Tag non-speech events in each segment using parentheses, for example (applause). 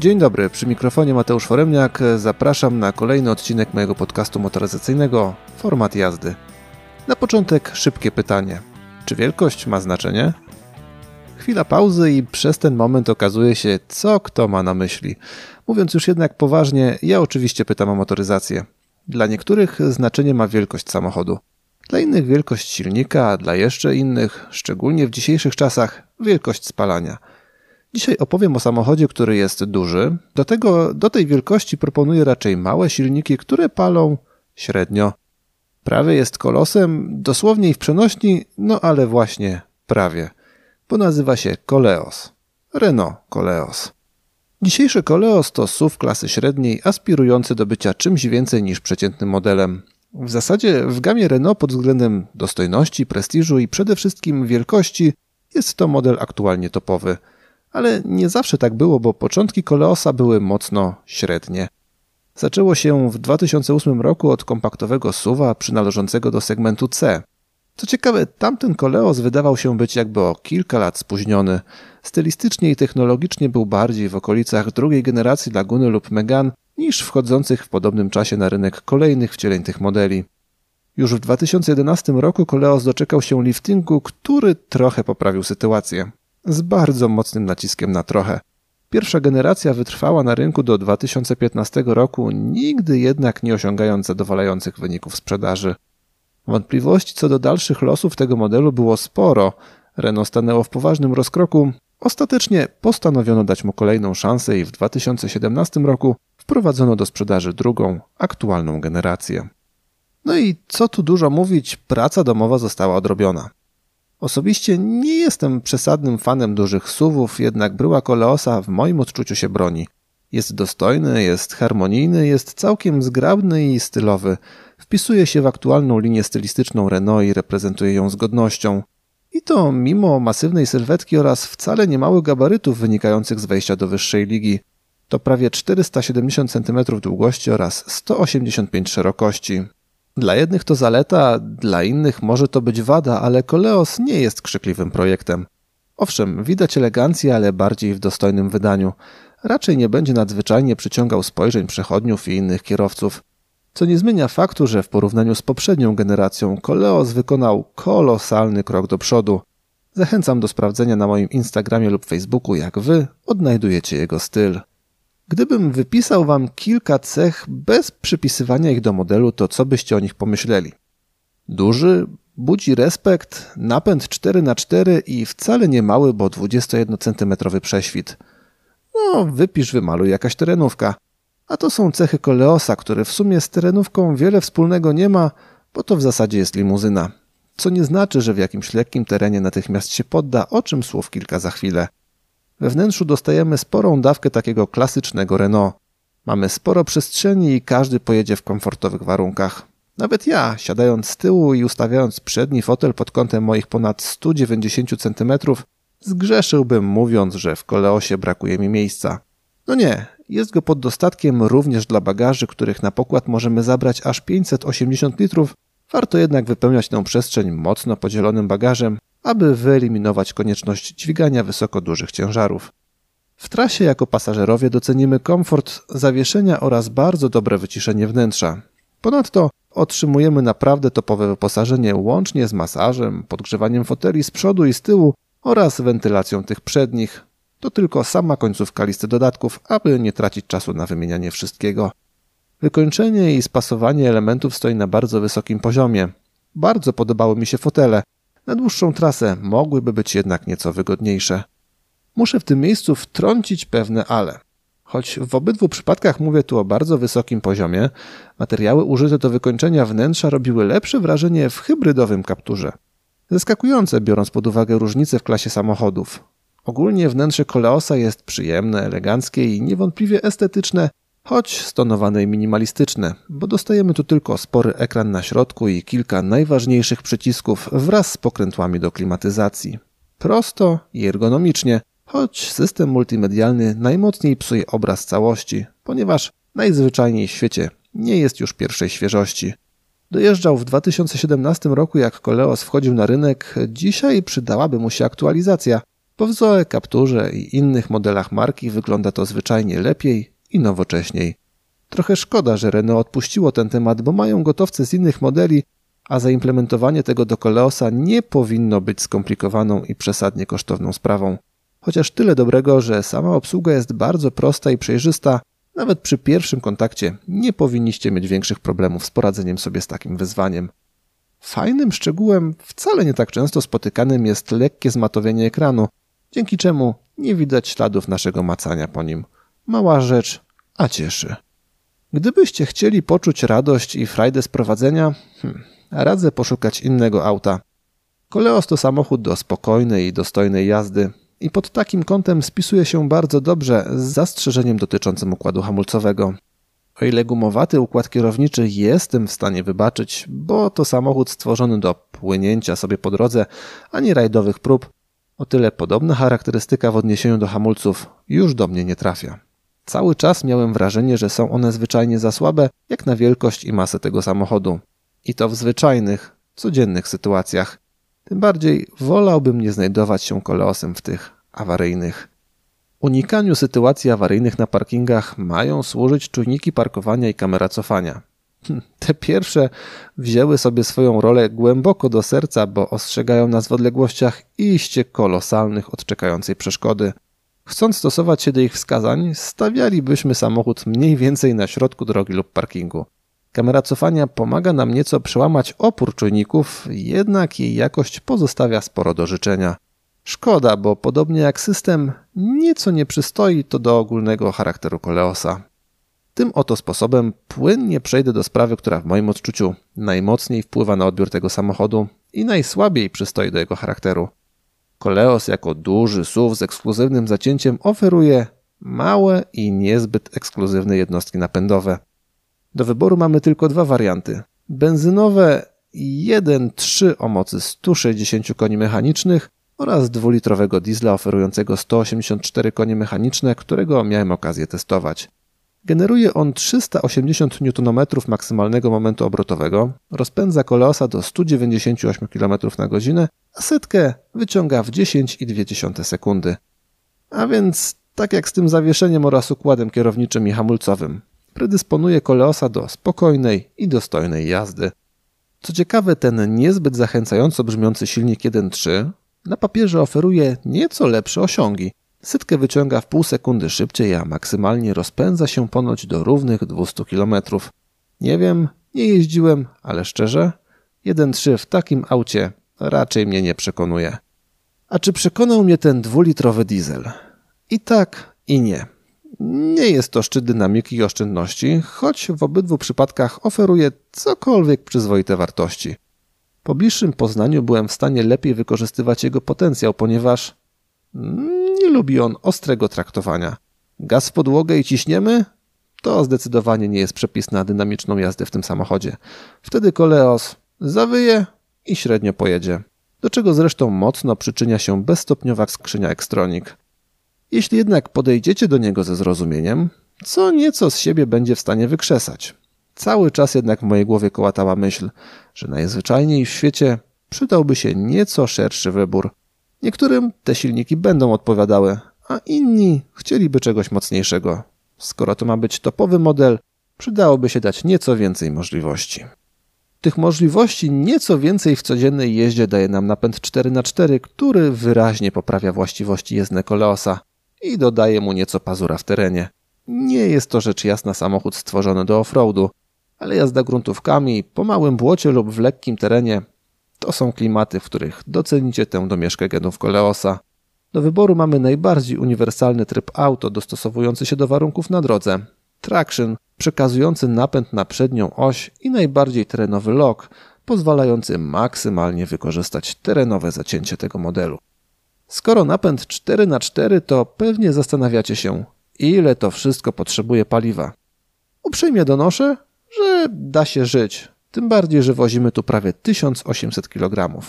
Dzień dobry, przy mikrofonie Mateusz Foremniak. Zapraszam na kolejny odcinek mojego podcastu motoryzacyjnego Format jazdy. Na początek szybkie pytanie. Czy wielkość ma znaczenie? Chwila pauzy i przez ten moment okazuje się, co kto ma na myśli. Mówiąc już jednak poważnie, ja oczywiście pytam o motoryzację. Dla niektórych znaczenie ma wielkość samochodu. Dla innych wielkość silnika, a dla jeszcze innych, szczególnie w dzisiejszych czasach, wielkość spalania – Dzisiaj opowiem o samochodzie, który jest duży. Do, tego, do tej wielkości proponuję raczej małe silniki, które palą średnio. Prawie jest kolosem, dosłownie i w przenośni, no ale właśnie prawie, bo nazywa się Coleos. Renault Coleos. Dzisiejszy Coleos to SUV klasy średniej, aspirujący do bycia czymś więcej niż przeciętnym modelem. W zasadzie w gamie Renault pod względem dostojności, prestiżu i przede wszystkim wielkości jest to model aktualnie topowy – ale nie zawsze tak było, bo początki Koleosa były mocno średnie. Zaczęło się w 2008 roku od kompaktowego suwa przynależącego do segmentu C. Co ciekawe, tamten Koleos wydawał się być jakby o kilka lat spóźniony. Stylistycznie i technologicznie był bardziej w okolicach drugiej generacji Laguny lub Megan niż wchodzących w podobnym czasie na rynek kolejnych wcieleń tych modeli. Już w 2011 roku Koleos doczekał się liftingu, który trochę poprawił sytuację z bardzo mocnym naciskiem na trochę. Pierwsza generacja wytrwała na rynku do 2015 roku, nigdy jednak nie osiągając zadowalających wyników sprzedaży. Wątpliwości co do dalszych losów tego modelu było sporo. Renault stanęło w poważnym rozkroku. Ostatecznie postanowiono dać mu kolejną szansę i w 2017 roku wprowadzono do sprzedaży drugą, aktualną generację. No i co tu dużo mówić, praca domowa została odrobiona. Osobiście nie jestem przesadnym fanem dużych suwów, jednak bryła Koleosa w moim odczuciu się broni. Jest dostojny, jest harmonijny, jest całkiem zgrabny i stylowy. Wpisuje się w aktualną linię stylistyczną Renault i reprezentuje ją z godnością. I to mimo masywnej sylwetki oraz wcale niemałych gabarytów wynikających z wejścia do wyższej ligi. To prawie 470 cm długości oraz 185 szerokości. Dla jednych to zaleta, dla innych może to być wada, ale Koleos nie jest krzykliwym projektem. Owszem, widać elegancję, ale bardziej w dostojnym wydaniu. Raczej nie będzie nadzwyczajnie przyciągał spojrzeń przechodniów i innych kierowców. Co nie zmienia faktu, że w porównaniu z poprzednią generacją Koleos wykonał kolosalny krok do przodu. Zachęcam do sprawdzenia na moim Instagramie lub Facebooku, jak wy odnajdujecie jego styl. Gdybym wypisał wam kilka cech bez przypisywania ich do modelu, to co byście o nich pomyśleli? Duży, budzi respekt, napęd 4 na 4 i wcale nie mały, bo 21 cm prześwit. No, wypisz, wymaluj jakaś terenówka. A to są cechy Koleosa, który w sumie z terenówką wiele wspólnego nie ma, bo to w zasadzie jest limuzyna. Co nie znaczy, że w jakimś lekkim terenie natychmiast się podda, o czym słów kilka za chwilę. We wnętrzu dostajemy sporą dawkę takiego klasycznego Renault. Mamy sporo przestrzeni i każdy pojedzie w komfortowych warunkach. Nawet ja, siadając z tyłu i ustawiając przedni fotel pod kątem moich ponad 190 cm, zgrzeszyłbym mówiąc, że w koleosie brakuje mi miejsca. No nie, jest go pod dostatkiem również dla bagaży, których na pokład możemy zabrać aż 580 litrów. Warto jednak wypełniać tę przestrzeń mocno podzielonym bagażem, aby wyeliminować konieczność dźwigania wysoko dużych ciężarów. W trasie jako pasażerowie docenimy komfort zawieszenia oraz bardzo dobre wyciszenie wnętrza. Ponadto otrzymujemy naprawdę topowe wyposażenie łącznie z masażem, podgrzewaniem foteli z przodu i z tyłu oraz wentylacją tych przednich. To tylko sama końcówka listy dodatków, aby nie tracić czasu na wymienianie wszystkiego. Wykończenie i spasowanie elementów stoi na bardzo wysokim poziomie. Bardzo podobały mi się fotele, na dłuższą trasę mogłyby być jednak nieco wygodniejsze. Muszę w tym miejscu wtrącić pewne ale. Choć w obydwu przypadkach mówię tu o bardzo wysokim poziomie, materiały użyte do wykończenia wnętrza robiły lepsze wrażenie w hybrydowym kapturze. Zaskakujące, biorąc pod uwagę różnice w klasie samochodów. Ogólnie wnętrze Koleosa jest przyjemne, eleganckie i niewątpliwie estetyczne, choć stonowane i minimalistyczne, bo dostajemy tu tylko spory ekran na środku i kilka najważniejszych przycisków wraz z pokrętłami do klimatyzacji. Prosto i ergonomicznie, choć system multimedialny najmocniej psuje obraz całości, ponieważ najzwyczajniej w świecie nie jest już pierwszej świeżości. Dojeżdżał w 2017 roku, jak Koleos wchodził na rynek, dzisiaj przydałaby mu się aktualizacja, bo w Zoe, Capturze i innych modelach marki wygląda to zwyczajnie lepiej i nowocześniej. Trochę szkoda, że Renault odpuściło ten temat, bo mają gotowce z innych modeli, a zaimplementowanie tego do Koleosa nie powinno być skomplikowaną i przesadnie kosztowną sprawą. Chociaż tyle dobrego, że sama obsługa jest bardzo prosta i przejrzysta, nawet przy pierwszym kontakcie nie powinniście mieć większych problemów z poradzeniem sobie z takim wyzwaniem. Fajnym szczegółem, wcale nie tak często spotykanym, jest lekkie zmatowienie ekranu, dzięki czemu nie widać śladów naszego macania po nim. Mała rzecz, a cieszy. Gdybyście chcieli poczuć radość i frajdę z prowadzenia, hmm, radzę poszukać innego auta. Koleos to samochód do spokojnej i dostojnej jazdy i pod takim kątem spisuje się bardzo dobrze z zastrzeżeniem dotyczącym układu hamulcowego. O ile gumowaty układ kierowniczy jestem w stanie wybaczyć, bo to samochód stworzony do płynięcia sobie po drodze, a nie rajdowych prób, o tyle podobna charakterystyka w odniesieniu do hamulców już do mnie nie trafia. Cały czas miałem wrażenie, że są one zwyczajnie za słabe, jak na wielkość i masę tego samochodu. I to w zwyczajnych, codziennych sytuacjach. Tym bardziej wolałbym nie znajdować się koleosem w tych awaryjnych. Unikaniu sytuacji awaryjnych na parkingach mają służyć czujniki parkowania i kamera cofania. Hm, te pierwsze wzięły sobie swoją rolę głęboko do serca, bo ostrzegają nas w odległościach iście kolosalnych od czekającej przeszkody. Chcąc stosować się do ich wskazań, stawialibyśmy samochód mniej więcej na środku drogi lub parkingu. Kamera cofania pomaga nam nieco przełamać opór czujników, jednak jej jakość pozostawia sporo do życzenia. Szkoda, bo podobnie jak system, nieco nie przystoi to do ogólnego charakteru Koleosa. Tym oto sposobem płynnie przejdę do sprawy, która w moim odczuciu najmocniej wpływa na odbiór tego samochodu i najsłabiej przystoi do jego charakteru. Koleos jako duży SUV z ekskluzywnym zacięciem oferuje małe i niezbyt ekskluzywne jednostki napędowe. Do wyboru mamy tylko dwa warianty. Benzynowe 1.3 o mocy 160 koni mechanicznych oraz dwulitrowego diesla oferującego 184 konie mechaniczne, którego miałem okazję testować. Generuje on 380 Nm maksymalnego momentu obrotowego, rozpędza koleosa do 198 km na godzinę, a setkę wyciąga w 10,2 sekundy. A więc tak jak z tym zawieszeniem oraz układem kierowniczym i hamulcowym, predysponuje koleosa do spokojnej i dostojnej jazdy. Co ciekawe, ten niezbyt zachęcająco brzmiący silnik 1.3 na papierze oferuje nieco lepsze osiągi. Sytkę wyciąga w pół sekundy szybciej, a maksymalnie rozpędza się ponoć do równych 200 km. Nie wiem, nie jeździłem, ale szczerze, 1.3 w takim aucie raczej mnie nie przekonuje. A czy przekonał mnie ten dwulitrowy diesel? I tak, i nie. Nie jest to szczyt dynamiki i oszczędności, choć w obydwu przypadkach oferuje cokolwiek przyzwoite wartości. Po bliższym poznaniu byłem w stanie lepiej wykorzystywać jego potencjał, ponieważ lubi on ostrego traktowania. Gaz w podłogę i ciśniemy? To zdecydowanie nie jest przepis na dynamiczną jazdę w tym samochodzie. Wtedy Koleos zawyje i średnio pojedzie. Do czego zresztą mocno przyczynia się bezstopniowa skrzynia Extronic. Jeśli jednak podejdziecie do niego ze zrozumieniem, co nieco z siebie będzie w stanie wykrzesać. Cały czas jednak w mojej głowie kołatała myśl, że najzwyczajniej w świecie przydałby się nieco szerszy wybór. Niektórym te silniki będą odpowiadały, a inni chcieliby czegoś mocniejszego. Skoro to ma być topowy model, przydałoby się dać nieco więcej możliwości. Tych możliwości nieco więcej w codziennej jeździe daje nam napęd 4x4, który wyraźnie poprawia właściwości jezdne Koleosa i dodaje mu nieco pazura w terenie. Nie jest to rzecz jasna samochód stworzony do offroadu, ale jazda gruntówkami po małym błocie lub w lekkim terenie to są klimaty, w których docenicie tę domieszkę genów Koleosa. Do wyboru mamy najbardziej uniwersalny tryb auto dostosowujący się do warunków na drodze, traction przekazujący napęd na przednią oś i najbardziej terenowy lock, pozwalający maksymalnie wykorzystać terenowe zacięcie tego modelu. Skoro napęd 4x4, to pewnie zastanawiacie się, ile to wszystko potrzebuje paliwa. Uprzejmie donoszę, że da się żyć. Tym bardziej, że wozimy tu prawie 1800 kg.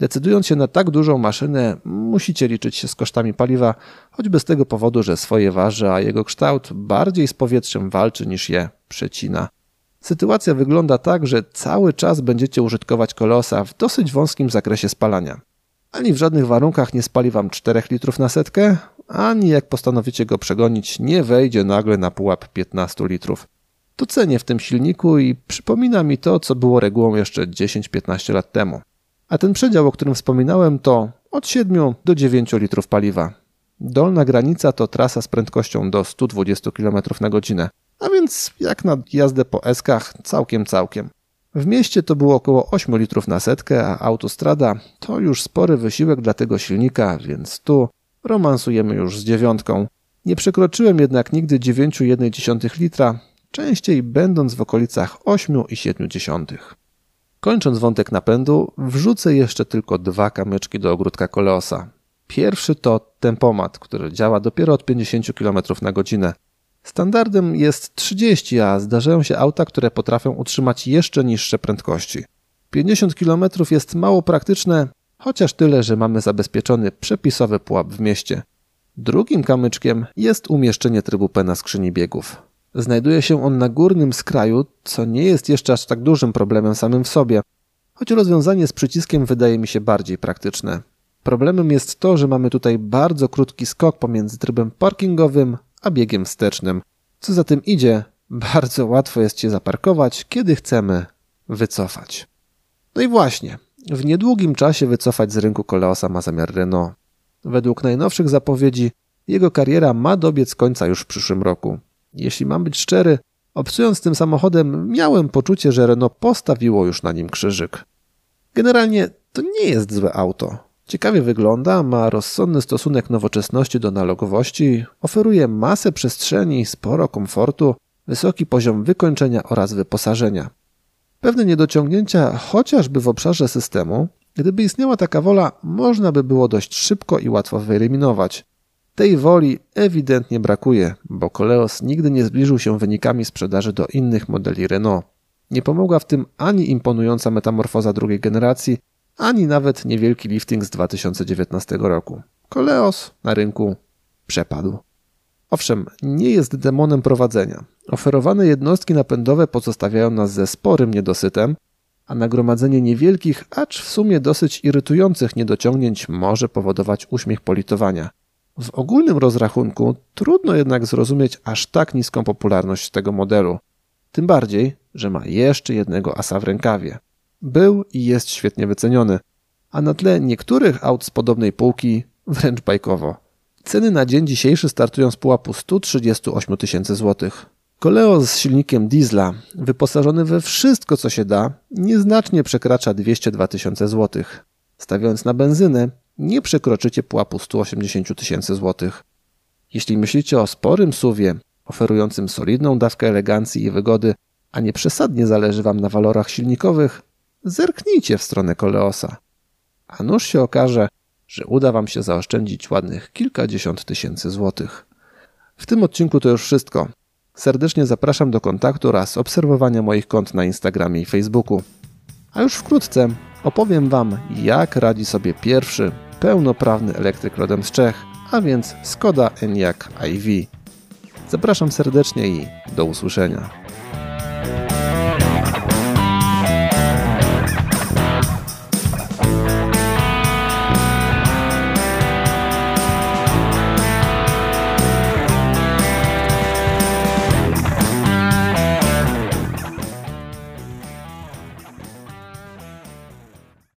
Decydując się na tak dużą maszynę, musicie liczyć się z kosztami paliwa, choćby z tego powodu, że swoje waży, a jego kształt bardziej z powietrzem walczy niż je przecina. Sytuacja wygląda tak, że cały czas będziecie użytkować kolosa w dosyć wąskim zakresie spalania. ani w żadnych warunkach nie spali Wam 4 litrów na setkę, ani jak postanowicie go przegonić, nie wejdzie nagle na pułap 15 litrów. To cenię w tym silniku i przypomina mi to, co było regułą jeszcze 10-15 lat temu. A ten przedział, o którym wspominałem, to od 7 do 9 litrów paliwa. Dolna granica to trasa z prędkością do 120 km na godzinę, a więc jak na jazdę po eskach, całkiem całkiem. W mieście to było około 8 litrów na setkę, a autostrada to już spory wysiłek dla tego silnika, więc tu romansujemy już z dziewiątką. Nie przekroczyłem jednak nigdy 9,1 litra, częściej będąc w okolicach 8,7. Kończąc wątek napędu, wrzucę jeszcze tylko dwa kamyczki do ogródka Koleosa. Pierwszy to tempomat, który działa dopiero od 50 km na godzinę. Standardem jest 30, a zdarzają się auta, które potrafią utrzymać jeszcze niższe prędkości. 50 km jest mało praktyczne, chociaż tyle, że mamy zabezpieczony przepisowy pułap w mieście. Drugim kamyczkiem jest umieszczenie trybu P na skrzyni biegów. Znajduje się on na górnym skraju, co nie jest jeszcze aż tak dużym problemem samym w sobie, choć rozwiązanie z przyciskiem wydaje mi się bardziej praktyczne. Problemem jest to, że mamy tutaj bardzo krótki skok pomiędzy trybem parkingowym a biegiem wstecznym. Co za tym idzie, (laughs) bardzo łatwo jest się zaparkować, kiedy chcemy wycofać. No i właśnie, w niedługim czasie wycofać z rynku Koleosa ma zamiar Renault. Według najnowszych zapowiedzi jego kariera ma dobiec końca już w przyszłym roku. Jeśli mam być szczery, obcując tym samochodem, miałem poczucie, że Renault postawiło już na nim krzyżyk. Generalnie to nie jest złe auto. Ciekawie wygląda, ma rozsądny stosunek nowoczesności do analogowości, oferuje masę przestrzeni, sporo komfortu, wysoki poziom wykończenia oraz wyposażenia. Pewne niedociągnięcia, chociażby w obszarze systemu, gdyby istniała taka wola, można by było dość szybko i łatwo wyeliminować. Tej woli ewidentnie brakuje, bo Koleos nigdy nie zbliżył się wynikami sprzedaży do innych modeli Renault. Nie pomogła w tym ani imponująca metamorfoza drugiej generacji, ani nawet niewielki lifting z 2019 roku. Koleos na rynku przepadł. Owszem, nie jest demonem prowadzenia. Oferowane jednostki napędowe pozostawiają nas ze sporym niedosytem, a nagromadzenie niewielkich, acz w sumie dosyć irytujących niedociągnięć może powodować uśmiech politowania. W ogólnym rozrachunku trudno jednak zrozumieć aż tak niską popularność tego modelu. Tym bardziej, że ma jeszcze jednego asa w rękawie. Był i jest świetnie wyceniony, a na tle niektórych aut z podobnej półki wręcz bajkowo. Ceny na dzień dzisiejszy startują z pułapu 138 tysięcy złotych. Koleo z silnikiem diesla, wyposażony we wszystko co się da, nieznacznie przekracza 202 tysiące złotych. Stawiając na benzynę, nie przekroczycie pułapu 180 tysięcy złotych. Jeśli myślicie o sporym suwie, oferującym solidną dawkę elegancji i wygody, a nie przesadnie zależy Wam na walorach silnikowych, zerknijcie w stronę Koleosa. A nuż się okaże, że uda Wam się zaoszczędzić ładnych kilkadziesiąt tysięcy złotych. W tym odcinku to już wszystko. Serdecznie zapraszam do kontaktu oraz obserwowania moich kont na Instagramie i Facebooku. A już wkrótce opowiem Wam, jak radzi sobie pierwszy pełnoprawny elektryk rodem z Czech, a więc Skoda Enyaq iV. Zapraszam serdecznie i do usłyszenia.